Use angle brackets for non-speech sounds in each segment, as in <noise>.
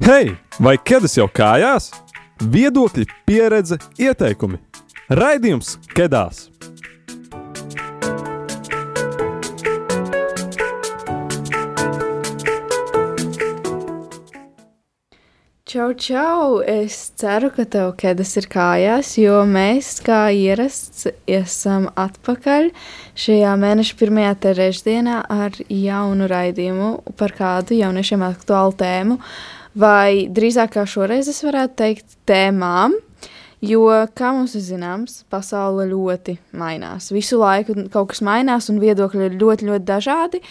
Hei, vai ķēdes jau kājās? Viedokļi, pieredze, ieteikumi. Raidījums Kedās! Čau, čau! Es ceru, ka tev ķēdes ir kājās, jo mēs, kā ierasts, esam atpakaļ šajā mēneša pirmajā trešdienā ar jaunu raidījumu par kādu jauniešiem aktuālu tēmu, vai drīzāk kā šoreiz es varētu teikt tēmām, jo, kā mums ir zināms, pasaule ļoti mainās. Visu laiku kaut kas mainās un viedokļi ir ļoti, ļoti dažādi,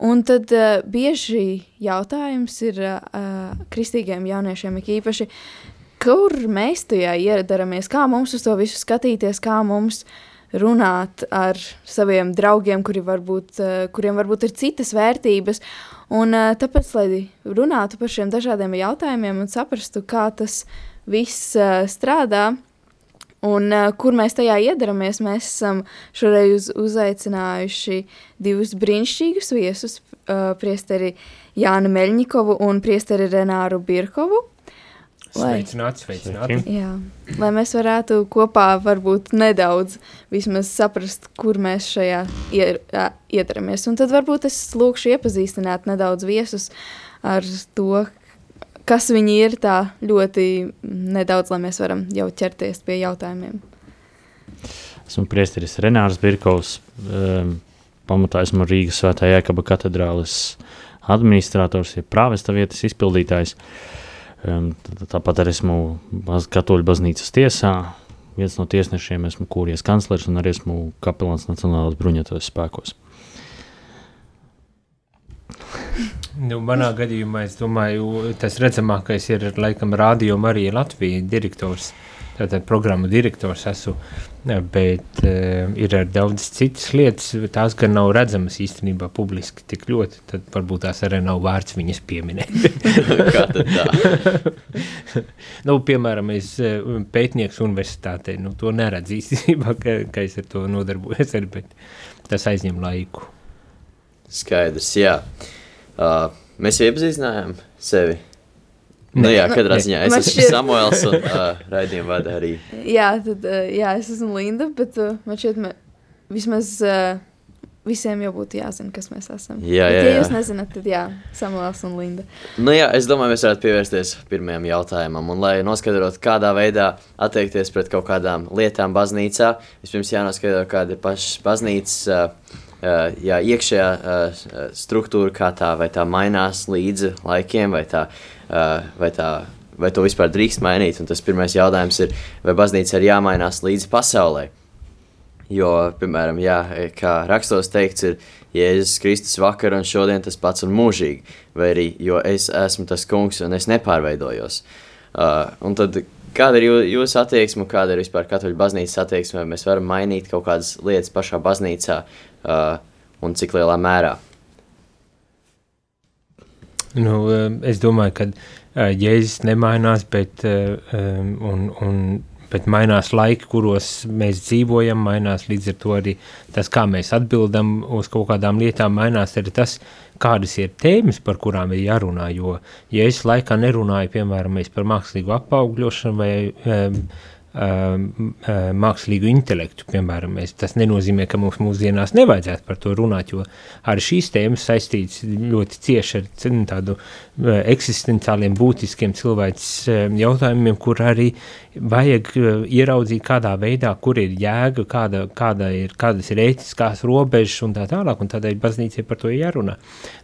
Un tad uh, bieži jautājums ir uh, kristīgiem jauniešiem, īpaši, kur mēs tajā ieradāmies, kā mums uz to visu skatīties, kā mums runāt ar saviem draugiem, kuri varbūt, uh, kuriem varbūt ir citas vērtības. Un, uh, tāpēc, lai runātu par šiem dažādiem jautājumiem un saprastu, kā tas viss uh, strādā, Un, kur mēs tajā iedaramies, mēs esam šoreiz uz, uzaicinājuši divus brīnišķīgus viesus, priesteri Jānu Meļņikovu un priesteri Renāru Birkovu. Sveicināti, sveicināti. Jā, lai mēs varētu kopā varbūt nedaudz vismaz saprast, kur mēs šajā ier, iedaramies. Un tad varbūt es lūkšu iepazīstināt nedaudz viesus ar to, kas viņi ir tā ļoti nedaudz, lai mēs varam jau ķerties pie jautājumiem. Esmu priesteris Renārs Birkovs, um, pamatā esmu Rīgas svētā Jēkaba katedrālis administrators, ja prāvesta vietas izpildītājs. Um, tāpat arī esmu katoļu baznīcas tiesā, viens no tiesnešiem, esmu kūries kanclers un arī esmu kapelāns Nacionālās bruņotos spēkos. Nu, manā gadījumā, es domāju, tas redzamākais ir laikam Rādio Marija Latvija direktors, tātad programmu direktors esmu, bet uh, ir ar daudz citas lietas, tās gan nav redzamas īstenībā publiski tik ļoti, tad varbūt tās arī nav vārds viņas pieminēt. <laughs> Kā tad tā? <laughs> nu, piemēram, es pētnieks universitātē, nu, to neredz īstenībā, <laughs> ka, ka es ar to nodarbojos, ar, bet tas aizņem laiku. Skaidrs, jā. Uh, mēs iepazīstinājām sevi. Nu, jā, katrā ziņā es Man esmu šķiet- Samuels un <laughs> uh, raidījumu vada arī. Jā, tad, uh, jā, es esmu Linda, bet uh, man šķiet, me, vismaz uh, visiem jau būtu jāzina, kas mēs esam. Jā, bet, jā, ja jūs nezināt, tad jā, Samuels un Linda. Nu, jā, es domāju, mēs varētu pievērsties pirmajam jautājumam. Un, lai noskaidrotu, kādā veidā attiekties pret kaut kādām lietām baznīcā, vispirms jānoskaidro, kāda ir pašas baznīcas uh, uh, jā, iekšējā uh, struktūra, kā tā, vai tā mainās līdzi laikiem, vai, tā, uh, vai, tā, vai to vispār drīkst mainīt. Un tas pirmais jautājums ir, vai baznīca ir jāmainās līdzi pasaulē. Jo, piemēram, jā, kā rakstos teikts, ir Jēzus Kristus vakar un šodien tas pats un mūžīgi, vai arī, jo es esmu tas kungs un es nepārveidojos. Uh, un tad, kāda ir jū, jūsu attieksme, kāda ir vispār katoļu baznīcas attieksme, vai mēs varam mainīt kaut kādas lietas pašā baznīcā uh, un cik lielā mērā? Nu, eh, es domāju, ka uh, Jēzus nemainās, bet, uh, um, un, un, bet mainās laiki, kuros mēs dzīvojam, mainās līdz ar to arī tas, kā mēs atbildam uz kaut kādām lietām, mainās arī tas, kādas ir tēmas, par kurām ir jārunā, jo Jēzus laikā nerunāja, piemēram, par mākslīgu apaugļošanu vai um, um, mākslīgu intelektu, piemēram, mēs, tas nenozīmē, ka mums mūsdienās nevajadzētu par to runāt, jo arī šīs tēmas saistīts ļoti cieši ar tādu uh, eksistenciāliem, būtiskiem cilvēks uh, jautājumiem, kur arī vajag uh, ieraudzīt kādā veidā, kur ir jēga, kāda, kāda ir, kādas ir ētiskās robežas un tā tālāk, un tādēļ baznīca par to jārunā.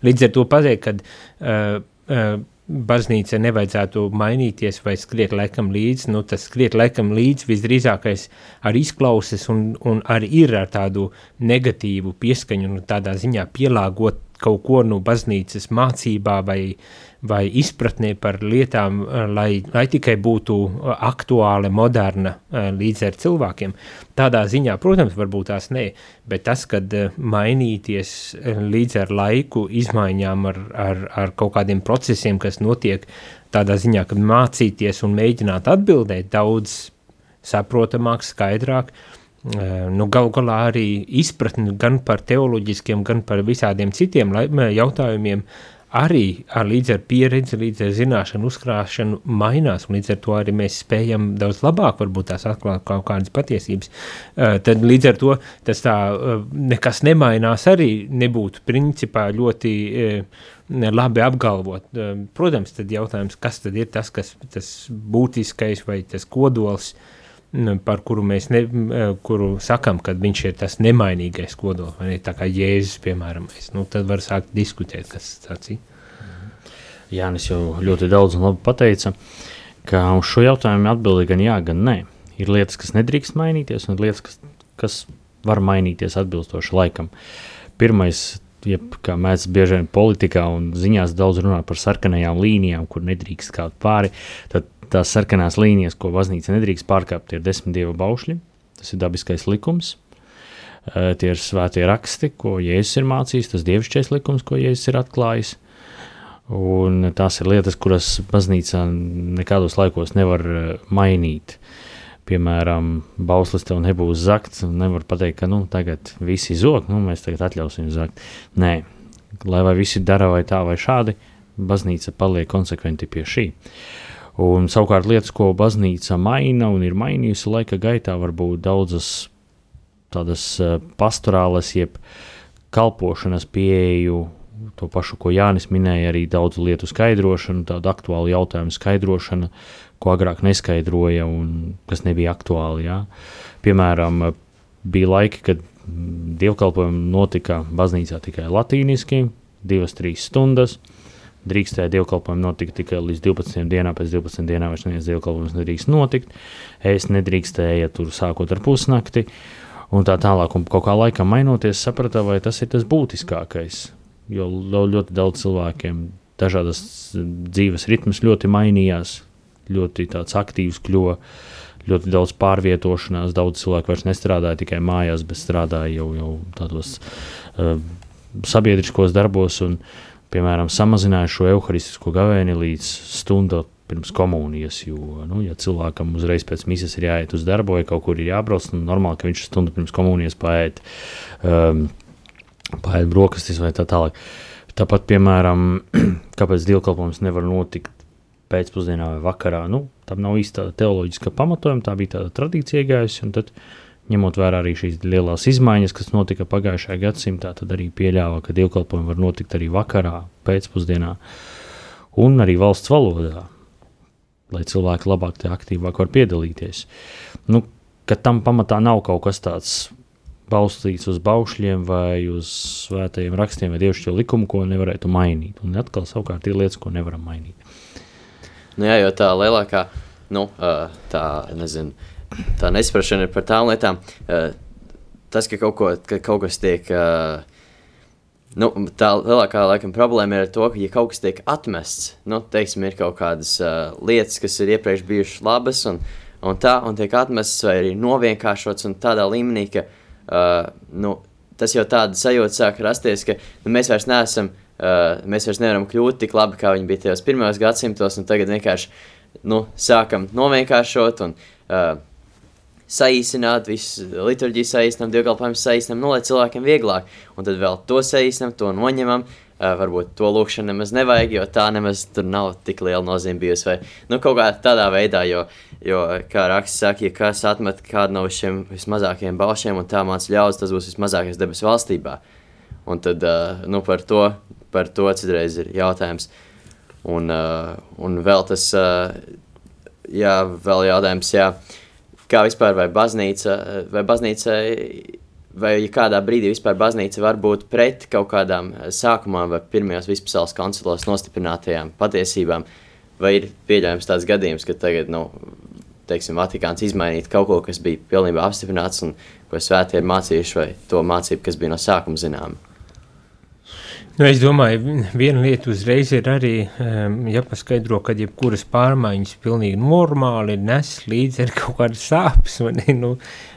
Līdz ar to pateikt, kad uh, uh, baznīca nevajadzētu mainīties vai skriet laikam līdzi, nu tas skriet laikam līdzi visdrīzākais ar izklauses un, un arī ir ar tādu negatīvu pieskaņu, nu tādā ziņā pielāgot kaut ko no baznīcas mācībā vai, vai izpratnē par lietām, lai, lai tikai būtu aktuāla, moderna līdz ar cilvēkiem. Tādā ziņā, protams, varbūt tās nē, bet tas, kad mainīties līdz ar laiku, izmaiņām ar, ar, ar kaut kādiem procesiem, kas notiek tādā ziņā, ka mācīties un mēģināt atbildēt daudz saprotamāk, skaidrāk, nu, gal galā arī izpratni gan par teoloģiskiem, gan par visādiem citiem jautājumiem arī ar līdz ar pieredzi, līdz ar zināšanu uzkrāšanu mainās, un līdz ar to arī mēs spējam daudz labāk varbūt tās atklāt kaut kādas patiesības. Tad līdz ar to tas tā nekas nemainās arī nebūtu principā ļoti labi apgalvot. Protams, tad jautājums, kas tad ir tas, kas tas būtiskais vai tas kodols, uh, par kuru mēs ne, kuru sakam, ka viņš ir tas nemainīgais kodols, vai ne, tā kā Jēzus, piemēram, mēs, nu, tad var sākt diskutēt, kas tāds ir. Jānis jau ļoti daudz un labi pateica, ka uz šo jautājumu atbildi gan jā, gan nē. Ir lietas, kas nedrīkst mainīties, un lietas, kas, kas var mainīties atbilstoši laikam. Pirmais, jeb, kā mēs bieži vien politikā un ziņās daudz runājam par sarkanajām līnijām, kur nedrīkst kāpt pāri, tad tās sarkanās līnijas, ko baznīca nedrīkst pārkāpt, ir desmit dievu baušļi. Tas ir dabiskais likums. Tie ir svētie raksti, ko Jēzus ir mācījis, tas dievišķais likums, ko Jēzus ir atklājis. Un tās ir lietas, kuras baznīcā nekādos laikos nevar mainīt. Piemēram, bauslis tev nebūs zakts, nevar pateikt, ka nu, tagad visi zog, nu, mēs tagad atļausim zakt. Nē, lai vai visi dara vai tā vai šādi, baznīca paliek konsekventi pie šī. Uh, Un savukārt lietas, ko baznīca maina un ir mainījusi laika gaitā, varbūt daudzas tādas eh, pastorālas, jeb kalpošanas pieeju, to pašu, ko Jānis minēja, arī daudzu lietu skaidrošanu, tādu aktuālu jautājumu skaidrošanu, ko agrāk neskaidroja un kas nebija aktuāli. Jā. Piemēram, bija laiki, kad dievkalpojumi notika baznīcā tikai latīniski, divas, trīs stundas – drīkstēja dievkalpojumi notikt tikai līdz 12 dienām, pēc 12 dienām vairs neviens dievkalpojums nedrīkst notikt, es nedrīkstēju tur sākot ar pusnakti, un tā tālāk, un kaut kā laikam mainoties, saprata, vai tas ir tas būtiskākais, jo ļoti daudz cilvēkiem dažādas dzīves ritmas ļoti mainījās, ļoti aktīvs kļuva, ļoti daudz pārvietošanās, daudz cilvēku vairs nestrādāja tikai mājās, bet strādāja jau, jau tādos uh, sabiedriskos darbos, un, uh, piemēram, samazināja šo evaharistisko gavēni līdz stundai pirms komunijas. Jo, nu, ja cilvēkam uzreiz pēc misijas ir jāiet uz darbu vai kaut kur ir jābrauc, tad normāli, ka viņš stundu pirms komunijas paēd, um, paēd brokastis vai tā tālāk. Tāpat, piemēram, <clears throat> kāpēc dievkalpojums nevar notikt pēcpusdienā vai vakarā, nu, tam nav īsta teoloģiska pamatojuma, tā bija tāda tradīcija uh, ņemot vērā arī šīs lielās izmaiņas, kas notika pagājušajā gadsimtā, tad arī pieļāva, ka dievkalpojumi var notikt arī vakarā, pēcpusdienā un arī valsts valodā, lai cilvēki labāk aktīvāk var piedalīties. Nu, tam pamatā nav kaut kas tāds balstīts uz baušļiem vai uz svētajiem rakstiem vai dievišķo likumu, ko nevarētu mainīt. Un atkal savukārt ir lietas, ko nevaram mainīt. Nu jā, jo tā lielākā, nu, tā, nezinu, tā nesaprašana ir par tām lietām. Uh, tas, ka kaut, ko, ka kaut kas tiek. Uh, nu, tā lielākā laikam, problēma ir to, ka, ja kaut kas tiek atmests, nu, teiksim, ir kaut kādas uh, lietas, kas ir iepriekš bijušas labas, un, un tā, un tiek atmestas vai arī novienkāršots, un tādā līmenī, ka uh, nu, tas jau tāda sajūta sāk rasties, ka nu, mēs vairs neesam, uh, mēs vairs nevaram kļūt tik labi, kā viņi bija tajos pirmajos gadsimtos, un tagad vienkārši nu, sākam novienkāršot, un uh, saīsināt, visu liturģiju saīsinām, dievkalpojumu saīsinām, nu, lai cilvēkiem vieglāk. Un tad vēl to saīsinām, to noņemam. Uh, varbūt to lūkšanu nemaz nevajag, jo tā nemaz tur nav tik liela nozīme bijusi. Vai nu, kaut kā tādā veidā, jo, jo kā raksts saka, ja kas atmet kādu no šiem vismazākajiem balšiem un tā mācīja ļaudis, tas būs vismazākais debesu valstībā. Un tad uh, nu, par to, par to citreiz ir jautājums. Un, uh, un vēl tas, uh, jā, vēl jautājums, jā. Uh, kā vispār vai baznīca, vai baznīca, vai kādā brīdī vispār baznīca var būt pret kaut kādām sākumā vai pirmajos vispasaules koncilos nostiprinātajām patiesībām, vai ir pieļaujams tāds gadījums, ka tagad, nu, teiksim, Vatikāns izmainīt kaut ko, kas bija pilnībā apstiprināts un ko svētie ir mācījuši, vai to mācību, kas bija no sākuma zināma. Nu, es domāju, viena lieta uzreiz ir arī um, jāpaskaidro, ka jebkuras pārmaiņas pilnīgi normāli nes līdzi ar kaut kādu sāpes. Ne, nu,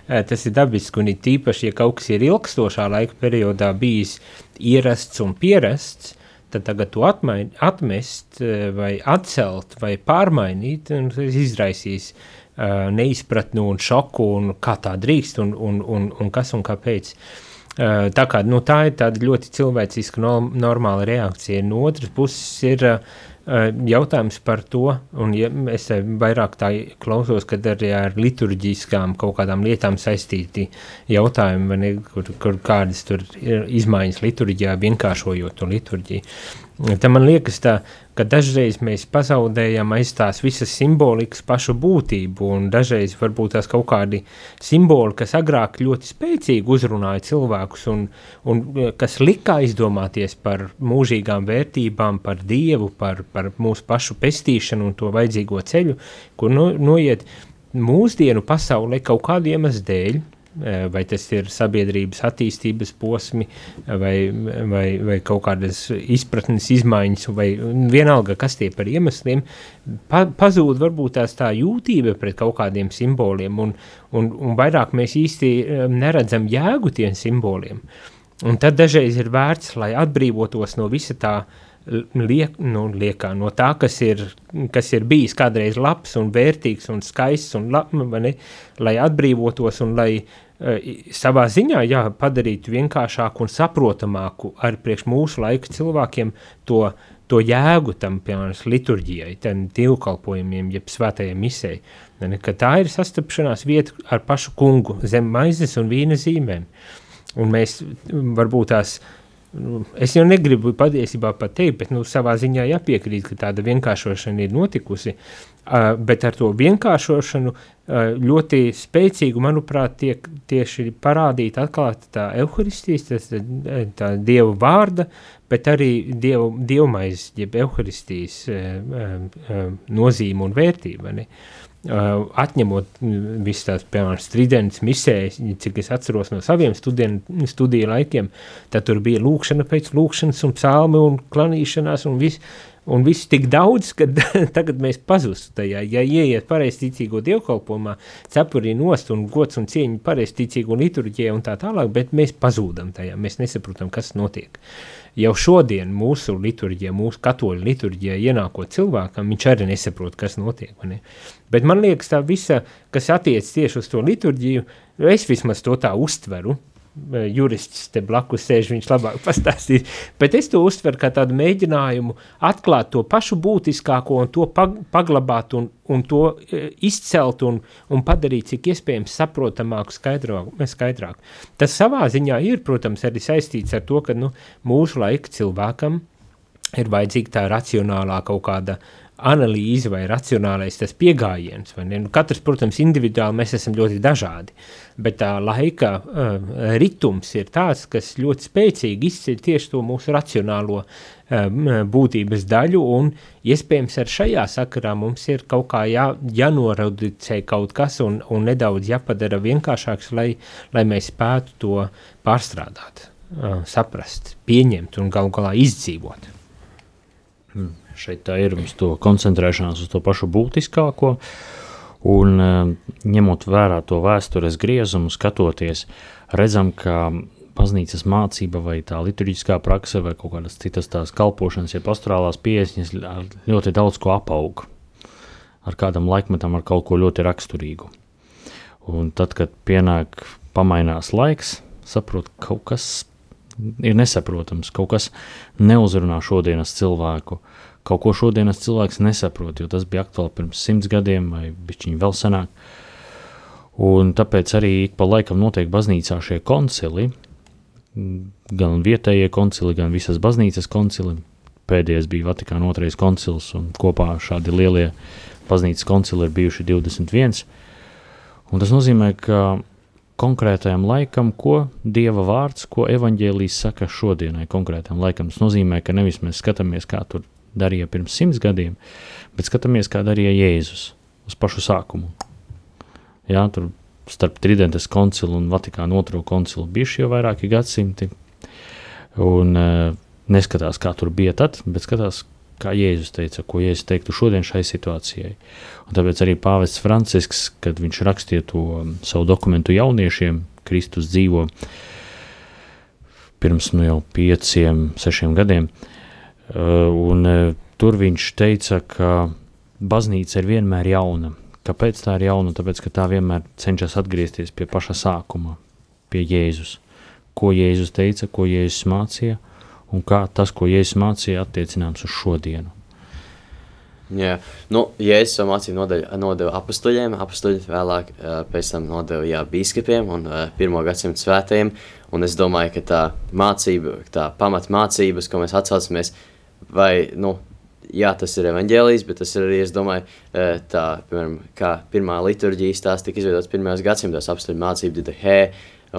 eh, tas ir dabiski un ir tīpaši, ja kaut kas ir ilgstošā laika periodā bijis ierasts un pierasts, tad tagad to atmain, atmest eh, vai atcelt vai pārmainīt, un tas izraisīs uh, neizpratnu un šoku un kā tā drīkst un, un, un, un kas un kāpēc. Uh, tā, kā, nu, tā ir tāda ļoti cilvēciska, no, normāla reakcija. No otras puses, ir jautājums par to, un ja es vairāk tā klausos, kad arī ar liturģiskām kaut kādām lietām saistīti jautājumi, ne, kur, kur kādas tur ir izmaiņas liturģijā, vienkāršojot to liturģiju. Tad man liekas, tā, ka dažreiz mēs pazaudējam aiz tās visas simbolikas pašu būtību, un dažreiz varbūt tās kaut kādi simboli, kas agrāk ļoti spēcīgi uzrunāja cilvēkus, un, un kas lika aizdomāties par mūžīgām vērtībām, par dievu, par, par mūsu pašu pestīšanu un to vajadzīgo ceļu, kur no, noiet mūsdienu pasaulē kaut kādu iemeslu dēļ, vai tas ir sabiedrības attīstības posmi, vai, vai, vai kaut kādas izpratnes izmaiņas, vai vienalga, kas tie par iemesliem, pa, pazūd varbūt tās tā jūtība pret kaut kādiem simboliem, un, un, un vairāk mēs īsti eh, neredzam jēgu tiem simboliem. Un tad dažreiz ir vērts, lai atbrīvotos no visa tā uh, liek, nu, liekā no tā, kas ir, kas ir bijis kādreiz labs un vērtīgs un skaists, un lab, ne, lai atbrīvotos un lai uh, savā ziņā jā, padarītu vienkāršāku un saprotamāku arī priekš mūsu laika cilvēkiem to, to jēgu tam, piemēram, liturģijai, tam divkalpojumiem, jeb svētajai ne, ka tā ir sastapšanās vieta ar pašu kungu zem maizes un vīna zīmēm. Un mēs varbūt tās uh, Nu, es jau negribu patiesībā pat teikt, bet nu, savā ziņā jāpiekrīt, ka tāda vienkāršošana ir notikusi. Uh, bet ar to vienkāršošanu uh, ļoti spēcīgu, manuprāt, tiek tieši parādīta atklāta tā evaharistijas, tas tā dieva vārda, bet arī dievu, dievmais, jeb evaharistijas uh, uh, nozīme un vērtība. Ne? Uh, atņemot visas tās, piemēram, stridents, misējas, cik es atceros no saviem studien, studiju laikiem, tad tur bija lūkšana pēc lūkšanas un psalmi un klanīšanās un viss, un viss tik daudz, ka <laughs> tagad mēs pazustu tajā. Ja ieiet pareizticīgo dievkalpojumā, cepurī nost un gods un cieņa pareizticīgo liturģijā un tā tālāk, bet mēs pazūdam tajā, mēs nesaprotam, kas notiek. Uh, jau šodien mūsu liturģijā, mūsu katoļu liturģijā ienākot cilvēkam, viņš arī nesaprot, kas notiek. Ne? Bet man liekas, tā visa, kas attiec tieši uz to liturģiju, es vismaz to tā uztveru, jurists te blakus sēž, viņš labāk <laughs> pastāstīs. Bet es to uztveru kā tādu mēģinājumu atklāt to pašu būtiskāko un to paglabāt un, un to eh, izcelt un, un padarīt cik iespējams saprotamāku, skaidrāku. skaidrāku. Tas savā ziņā ir, protams, arī saistīts ar to, ka nu, mūsu laika cilvēkam ir vajadzīga tā racionālā kaut kāda analīze vai racionālais tas pieejams. Nu, katrs, protams, individuāli mēs esam ļoti dažādi, bet tā laika uh, ritms ir tāds, kas ļoti spēcīgi izceļ tieši to mūsu racionālo uh, būtības daļu, un iespējams ar šajā sakarā mums ir kaut kā jā, jānoradicē kaut kas un, un nedaudz jāpadara vienkāršāks, lai, lai mēs spētu to pārstrādāt, uh, saprast, pieņemt un galu galā izdzīvot. Hmm šeit tā ir uz to koncentrēšanās uz to pašu būtiskāko. Un eh, ņemot vērā to vēstures griezumu, skatoties, redzam, ka baznīcas mācība vai tā liturģiskā prakse vai kaut kādas citas tās kalpošanas, ja pastorālās pieejas ļoti daudz ko apaug. Ar kādam laikmetam, ar kaut ko ļoti raksturīgu. Un tad, kad pienāk pamainās laiks, saprot, kaut kas ir nesaprotams, kaut kas neuzrunā šodienas cilvēku. Kaut ko šodienas cilvēks nesaprot, jo tas bija aktuāli pirms simts gadiem vai bišķiņi vēl senāk. Un tāpēc arī ik pa laikam notiek baznīcā šie koncili, gan vietējie koncili, gan visas baznīcas koncili. Pēdējais bija Vatikāna otrais koncils, un kopā šādi lielie baznīcas koncili ir bijuši 21. Un tas nozīmē, ka konkrētajam laikam, ko Dieva vārds, ko evaņģēlijas saka šodienai konkrētam laikam. Tas nozīmē, ka nevis mēs skatāmies, kā tur darīja pirms simts gadiem, bet skatāmies, kā darīja Jēzus uz pašu sākumu. Jā, tur starp Tridentes koncilu un Vatikānu otro koncilu bijuši jau vairāki gadsimti, un uh, neskatās, kā tur bija tad, bet skatās, kā Jēzus teica, ko Jēzus teiktu šodien šai situācijai. Un tāpēc arī pāvests Francisks, kad viņš rakstīja to savu dokumentu jauniešiem, Kristus dzīvo pirms nu jau pieciem, sešiem gadiem, uh, un eh, tur viņš teica, ka baznīca ir vienmēr jauna. Kāpēc tā ir jauna? Tāpēc, ka tā vienmēr cenšas atgriezties pie paša sākuma, pie Jēzus, ko Jēzus teica, ko Jēzus mācīja, un kā tas, ko Jēzus mācīja, attiecināms uz šodienu. Jā, nu, Jēzus savu mācību nodeva, nodeva apstuļiem, apstuļi vēlāk pēc tam nodeva jā, biskupiem un pirmo gadsimtu svētajiem, un es domāju, ka tā mācība, tā pamatmācības, ko mēs atsaucamies, vai, nu, jā, tas ir evaņģēlijs, bet tas ir arī, es domāju, tā, piemēram, kā pirmā liturģijas tās tika izveidotas pirmajos gadsimtos apstuļu mācību didahē,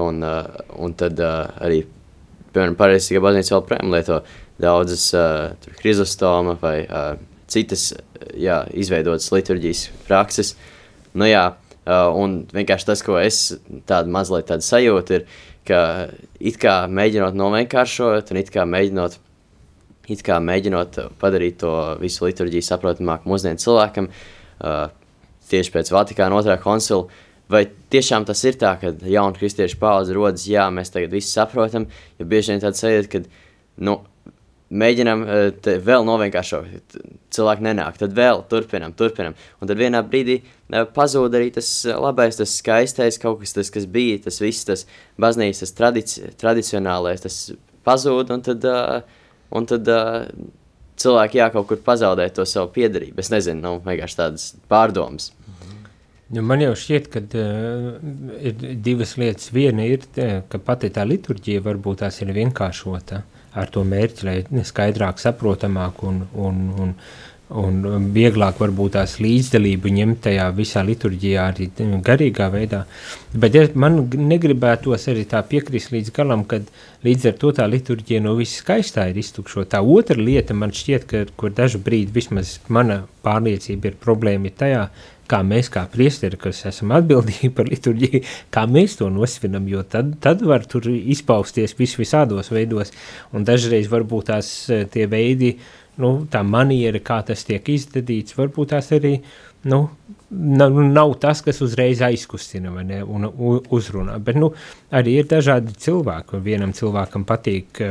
un, un tad arī, piemēram, pareizsīgā baznīca vēl prēm lieto daudzas tur Hrizostoma vai citas jā, izveidotas liturģijas prakses. Nu, jā, un vienkārši tas, ko es tādu mazliet tādu sajūtu, ir, ka it kā mēģinot novienkāršot un it kā mēģinot, it kā mēģinot padarīt to visu liturģiju saprotamāku mūsdienu cilvēkam, tieši pēc Vatikāna otrā koncila, vai tiešām tas ir tā, ka jauna kristiešu paudze rodas, jā, mēs tagad visi saprotam, jo bieži vien tāda sajūta, ka, nu, mēģinām eh, vēl novienkāršot, cilvēki nenāk, tad vēl turpinām, turpinām. Un tad vienā brīdī eh, pazūd arī tas labais, tas skaistais, kaut kas, tas, kas bija, tas viss, tas baznīcas, tas tradici tradicionālais, tas pazūd, un tad, un tad cilvēki jā, kaut kur pazaudē to savu piedarību. Es nezinu, nu, vienkārši tādas pārdomas. Nu, man jau šķiet, ka uh, ir divas lietas. Viena ir, ka pati tā liturģija varbūt tās ir vienkāršota. Uh, ar to mērķi, lai skaidrāk, saprotamāk un, un, un, un vieglāk varbūt tās līdzdalību ņemt tajā visā liturģijā arī garīgā veidā. Bet ja man negribētos arī tā piekrist līdz galam, kad līdz ar to tā liturģija no viss skaistā ir iztukšot. Tā otra lieta man šķiet, ka, kur dažu brīdi vismaz mana pārliecība ir problēma ir tajā, kā mēs kā priesteri, kas esam atbildīgi <laughs> par liturģiju, kā mēs to nosvinam, jo tad, tad var tur izpausties vis visādos veidos, un dažreiz varbūt tās e, tie veidi, nu, tā maniera, kā tas tiek izdarīts, varbūt tās arī, nu, nav, nav tas, kas uzreiz aizkustina ne, un uzrunā, bet, nu, arī ir dažādi cilvēki, vienam cilvēkam patīk e,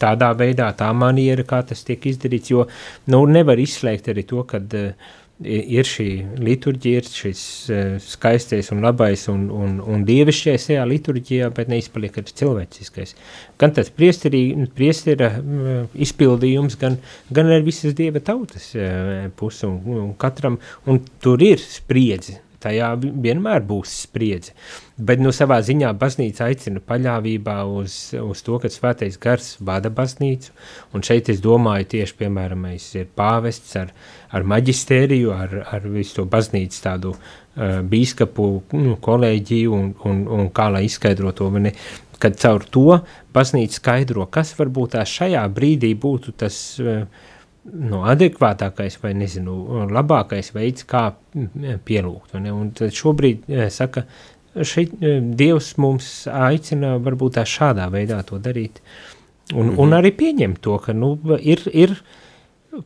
tādā veidā, tā maniera, kā tas tiek izdarīts, jo, nu, nevar izslēgt arī to, kad uh, ir šī liturģija, ir šis uh, skaistais un labais un, un, un dievišķais šajā liturģijā, bet neizpaliek arī cilvēciskais. Gan tas priestera uh, izpildījums, gan, gan arī visas dieva tautas uh, puses, un, un katram, un tur ir spriedzi, tajā vienmēr būs spriedzi. Bet nu, savā ziņā baznīca aicina paļāvībā uz, uz to, ka svētais gars vada baznīcu. Un šeit es domāju tieši, piemēram, ir pāvests ar, ar maģistēriju, ar, ar visu to baznīcu tādu uh, bīskapu nu, kolēģiju un, un, un kā lai izskaidro to. Mani, kad caur to baznīca skaidro, kas varbūt tā šajā brīdī būtu tas uh, nu, adekvātākais vai nezinu, labākais veids, kā mm, pielūgt. Šobrīd eh, saka, šeit eh, Dievs mums aicina varbūt tā šādā veidā to darīt. Un, mm -hmm. un arī pieņemt to, ka nu, ir, ir,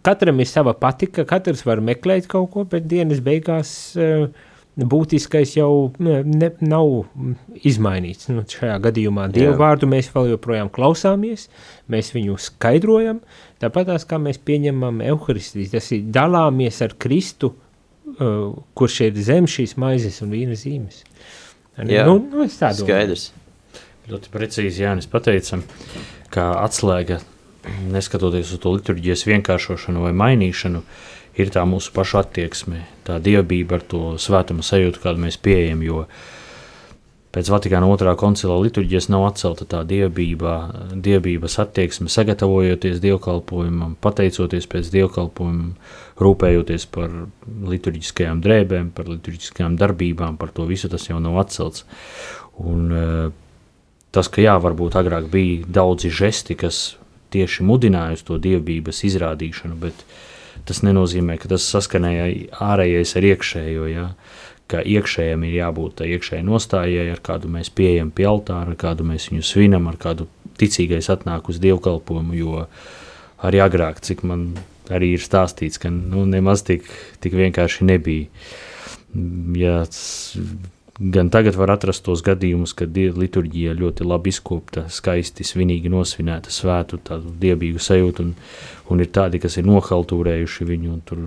katram ir sava patika, katrs var meklēt kaut ko, bet dienas beigās uh, būtiskais jau ne, nav izmainīts. Nu, šajā gadījumā Dievu vārdu mēs vēl joprojām klausāmies, mēs viņu skaidrojam, tāpat kā mēs pieņemam Euharistiju, tas ir dalāmies ar Kristu, uh, kurš ir zem šīs maizes un vīna zīmes. Jā, nu, nu, es tā domāju. Skaidrs. Ļoti precīzi Jānis pateicam, kā atslēga, neskatoties uz to liturģijas vienkāršošanu vai mainīšanu, ir tā mūsu paša attieksme, tā dievbijība ar to svētuma sajūtu, kādu mēs pieejam. Jo pēc Vatikāna otrā koncila liturģijas nav atcelta tā dievbijība, dievbijības attieksme, sagatavojoties dievkalpojumam, pateicoties pēc dievkalpojumam, rūpējoties par liturģiskajām drēbēm, par liturģiskajām darbībām, par to visu tas jau nav atcelts. Un, eh, tas, ka jā, varbūt agrāk bija daudzi žesti, kas tieši mudināja uz to dievbijības izrādīšanu, bet tas nenozīmē, ka tas saskanēja ārējais ar iekšējo. Ja? Ka iekšējam ir jābūt tā iekšējai nostājai, ar kādu mēs pieejam pie altāra, ar kādu mēs viņu svinam, ar kādu ticīgais atnāk uz dievkalpojumu. Jo arī agrāk, cik man arī ir stāstīts, ka nu, nemaz tik, tik vienkārši nebija. Ja Gan tagad var atrast tos gadījumus, kad liturģija ļoti labi izkopta, skaisti, svinīgi nosvinēta, svētu, tādu dievīgu sajūtu, un, un ir tādi, kas ir nohaltūrējuši viņu, tur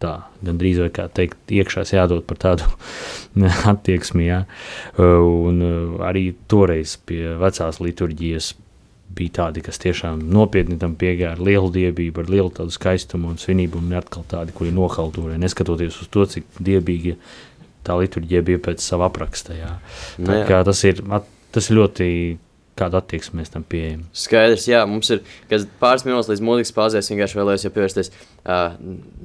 tā, gandrīz vai kā teikt, iekšās jādod par tādu <laughs> attieksmi, jā. Un arī toreiz pie vecās liturģijas bija tādi, kas tiešām nopietni tam piegāja ar lielu dievību, ar lielu tādu skaistumu un svinību, un atkal tādi, kuri nohaltūrē, neskatoties uz to, cik dievīgi tā liturģija bija pēc sava apraksta. Jā. Tā, Nu, jā. tas, ir, tas ir ļoti kāda attieksme mēs tam pieejam. Skaidrs, jā, mums ir pāris minūtes līdz mūzikas pauzēs. Vienkārši vēlējos jau pievērsties uh,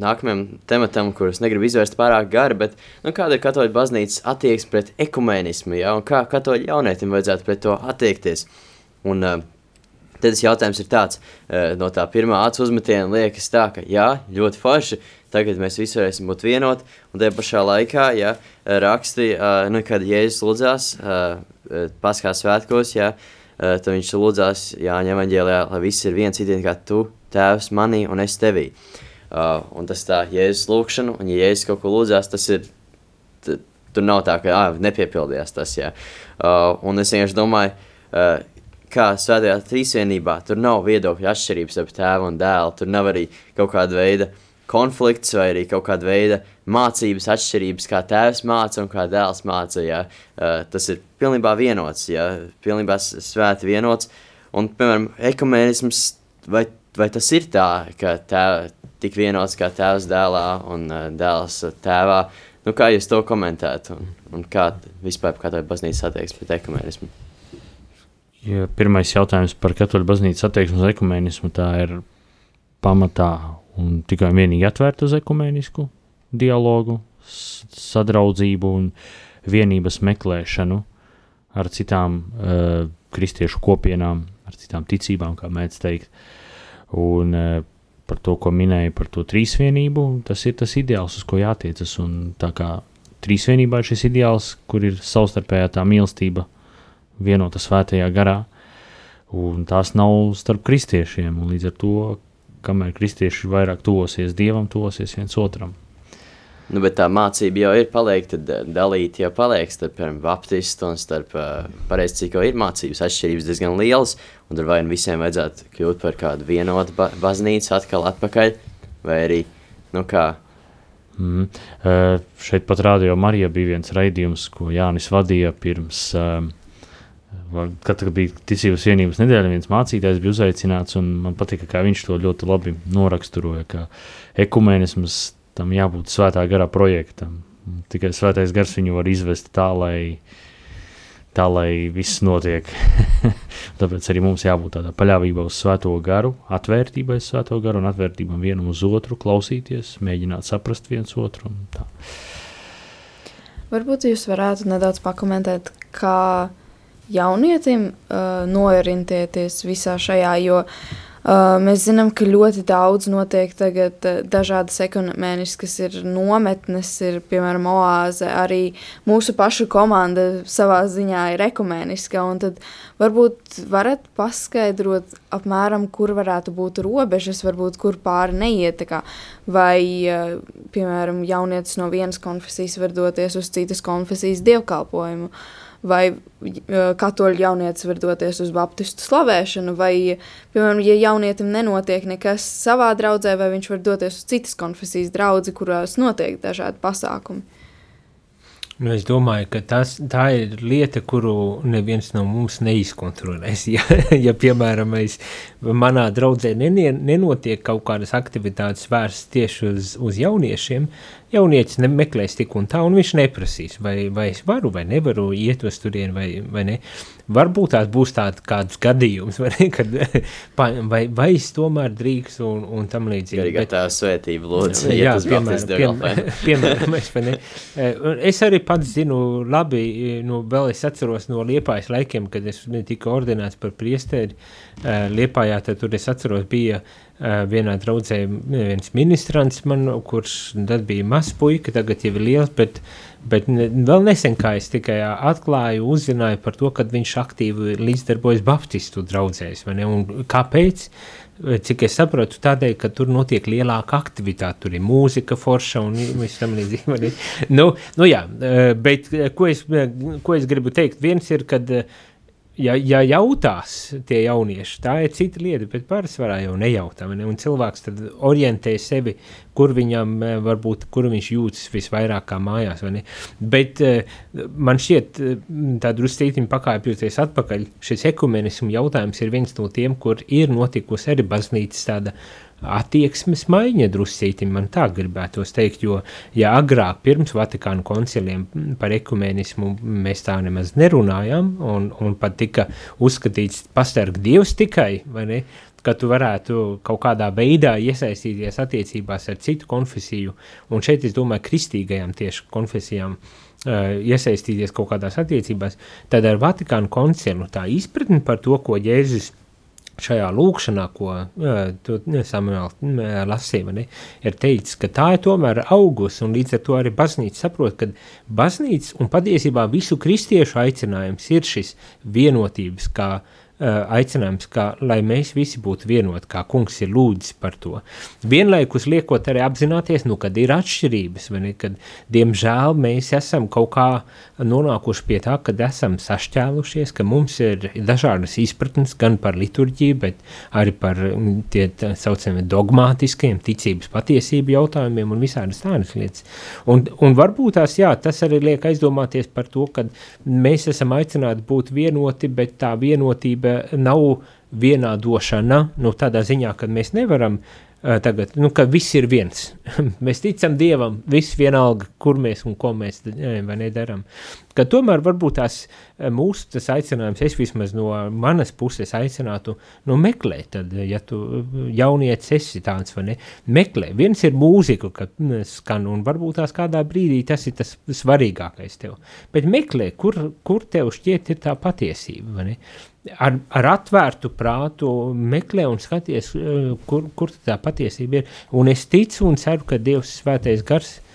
nākamajam tematam, kurus negribu izvērst pārāk gari. Bet, nu, kāda ir katoļu baznīcas attieksme pret ekumēnismu, ja, un kā katoļu jaunietim vajadzētu pret to attiekties? Un, uh, tad jautājums ir tāds, uh, no tā pirmā acu uzmetiena liekas tā, ka jā, ļoti forši, tagad mēs visi varēsim būt vienoti, un tajā pašā laikā, ja raksti, uh, nu, kad Jēzus lūdzās paskā svētkos, ja, tad viņš lūdzās Jāņa evaņģēlijā, lai viss ir viens idien kā tu, tēvs manī un es tevī. Un tas tā Jēzus lūkšana, un ja Jēzus kaut ko lūdzās, tas ir, tur nav tā, ka, ah, nepiepildījās tas, jā. Uh, un es vienkārši domāju, uh, kā svētajā trīsvienībā, tur nav viedokļu atšķirības starp tēvu un dēlu, tur nav arī kaut kāda veida konflikts vai arī kaut kāda veida mācības atšķirības, kā tēvs māca un kā dēls māca, jā. Tas ir pilnībā vienots, jā, pilnībā svēti vienots, un, piemēram, ekumēnisms, vai, vai tas ir tā, ka tēv, tik vienots kā tēvs dēlā un dēls tēvā, nu kā jūs to komentētu, un, un kā vispār kā tā baznīca attiekas pret ekumēnismu? Ja pirmais jautājums par katoļu baznīcas attieksmi uz ekumēnismu, tā ir pamatā un tikai un vienīgi atvērta uz ekumēnisku dialogu, sadraudzību un vienības meklēšanu ar citām uh, kristiešu kopienām, ar citām ticībām, kā mēdz teikt. Un uh, par to, ko minēja par to trīsvienību, tas ir tas ideāls, uz ko jātiecas. Un tā kā trīsvienībā ir šis ideāls, kur ir savstarpējā tā mīlestība, vienota svētajā garā, un tās nav starp kristiešiem. un Līdz ar to, kamēr kristieši vairāk tuvosies dievam, tuvosies viens otram. Nu, bet tā mācība jau ir paliekta, tad dalīt jau paliek starp baptistu un starp uh, pareizi, cik jau ir mācības atšķirības diezgan lielas, un tur vai nu visiem vajadzētu kļūt par kādu vienotu ba baznīcu atkal atpakaļ, vai arī, nu kā, Mm. Uh, šeit pat rādījā Marija bija viens raidījums, ko Jānis vadīja pirms, uh, kad bija ticības vienības nedēļa, viens mācītājs bija uzaicināts, un man patika, kā viņš to ļoti labi noraksturoja, ka ekumēnisms tam jābūt svētā gara projektam. Tikai svētais gars viņu var izvest tā, lai, tā, lai viss notiek. <laughs> Tāpēc arī mums jābūt tādā paļāvībā uz svēto garu, atvērtībai uz svēto garu un atvērtībam vienam uz otru, klausīties, mēģināt saprast viens otru. Varbūt jūs varētu nedaudz pakomentēt, kā jaunietim uh, noorientēties visā šajā, jo uh, mēs zinām, ka ļoti daudz notiek tagad uh, dažādas ekonomiskas ir nometnes, ir piemēram oāze, arī mūsu pašu komanda savā ziņā ir ekumeniska, un tad varbūt varat paskaidrot apmēram, kur varētu būt robežas, varbūt kur pāri neiet, kā, vai, eh, piemēram, jaunietis no vienas konfesijas var doties uz citas konfesijas dievkalpojumu, vai katoļu jaunietis var doties uz baptistu slavēšanu, vai, piemēram, ja jaunietim nenotiek nekas savā draudzē, vai viņš var doties uz citas konfesijas draudzi, kurās notiek dažādi pasākumi. Nu, es domāju, ka tas, tā ir lieta, kuru neviens no mums neizkontrolēs. <laughs> Ja, ja piemēram, mēs, manā draudzē nenotiek kaut kādas aktivitātes vērstas tieši uz, uz jauniešiem, jaunietis meklēs tik un tā, un viņš neprasīs, vai, vai es varu vai nevaru iet uz turieni vai, vai ne. Varbūt tās būs tāds kāds gadījums, <laughs> vai, ne, kad, vai, vai es tomēr drīkstu un, un tam līdzīgi. Bet- tā svētība, lūdzu, Jā, iet uz piemēram, baptistu piem, dievkalpojumu. piemēram es, ne, Eh, es arī pats zinu labi, eh, nu, vēl es atceros no Liepājas laikiem, kad es tika ordinēts par priesteri eh, Liepājā, tad tur es atceros bija vienā draudzē viens ministrants man, kurš tad bija mazs puika, tagad jau ir liels, bet, bet ne, vēl nesen kā es tikai atklāju, uzzināju par to, kad viņš aktīvi līdzdarbojas baptistu draudzēs, vai ne, un kāpēc? Cik es saprotu, tādēļ, ka tur notiek lielāka aktivitāte, tur ir mūzika, forša un viss tam līdzīgi. Nu, nu jā, eh, bet eh, ko es, eh, ko es gribu teikt? Viens ir, kad eh, ja, ja jautās tie jaunieši, tā ir cita lieta, bet pārsvarā jau nejautā. Ne? Un cilvēks tad orientē sevi, kur viņam eh, varbūt, kur viņš jūtas visvairāk kā mājās. Bet uh, man šķiet, tā druscītiņa pakāpjoties atpakaļ, šis ekumenismu jautājums ir viens no tiem, kur ir notikusi arī baznīcas tāda attieksmes maiņa druscīti, man tā gribētos teikt, jo, ja agrāk pirms Vatikānu konciliem par ekumenismu mēs tā nemaz nerunājām, un, un pat tika uzskatīts pastarg Dievs tikai, vai ne, ka tu varētu kaut kādā veidā iesaistīties attiecībās ar citu konfesiju, un šeit es domāju kristīgajām tieši konfesijām, uh, iesaistīties kaut kādās attiecībās, tad ar Vatikānu koncilu tā izpratni par to, ko Jēzus šajā lūkšanā, ko Samuēls lasīja, ne, ir teicis, ka tā ir tomēr augus, un līdz ar to arī baznīca saprot, ka baznīca un patiesībā visu kristiešu aicinājums ir šis vienotības, kā uh, aicinājums, ka, lai mēs visi būtu vienoti, kā kungs ir lūdzis par to. Vienlaikus liekot arī apzināties, nu, kad ir atšķirības, vai ne, kad, diemžēl, mēs esam kaut kā nonākuši pie tā, kad esam sašķēlušies, ka mums ir dažādas izpratnes gan par liturģiju, bet arī par tie tā saucamiem dogmātiskiem ticības patiesību jautājumiem un visādas tādas lietas. Un, un varbūt tās, jā, tas arī liek aizdomāties par to, ka mēs esam aicināti būt vienoti, bet tā vienotība nav vienādošana, nu, tādā ziņā, ka mēs nevaram uh, tagad, nu, ka viss ir viens. <laughs> mēs ticam Dievam, viss vienalga, kur mēs un ko mēs vai nedaram. Ka tomēr varbūt tās mūsu tas aicinājums, es vismaz no manas puses aicinātu, nu, meklēt, tad, ja tu jaunietis esi tāds, vai ne, meklē. Viens ir mūzika, kad skan, un varbūt tās kādā brīdī tas ir tas svarīgākais tev. Bet meklē, kur, kur tev šķiet ir tā patiesība, vai ne? ar, ar atvērtu prātu meklē un skaties, eh, kur, kur tā patiesība ir. Un es ticu un ceru, ka Dievs svētais gars uh,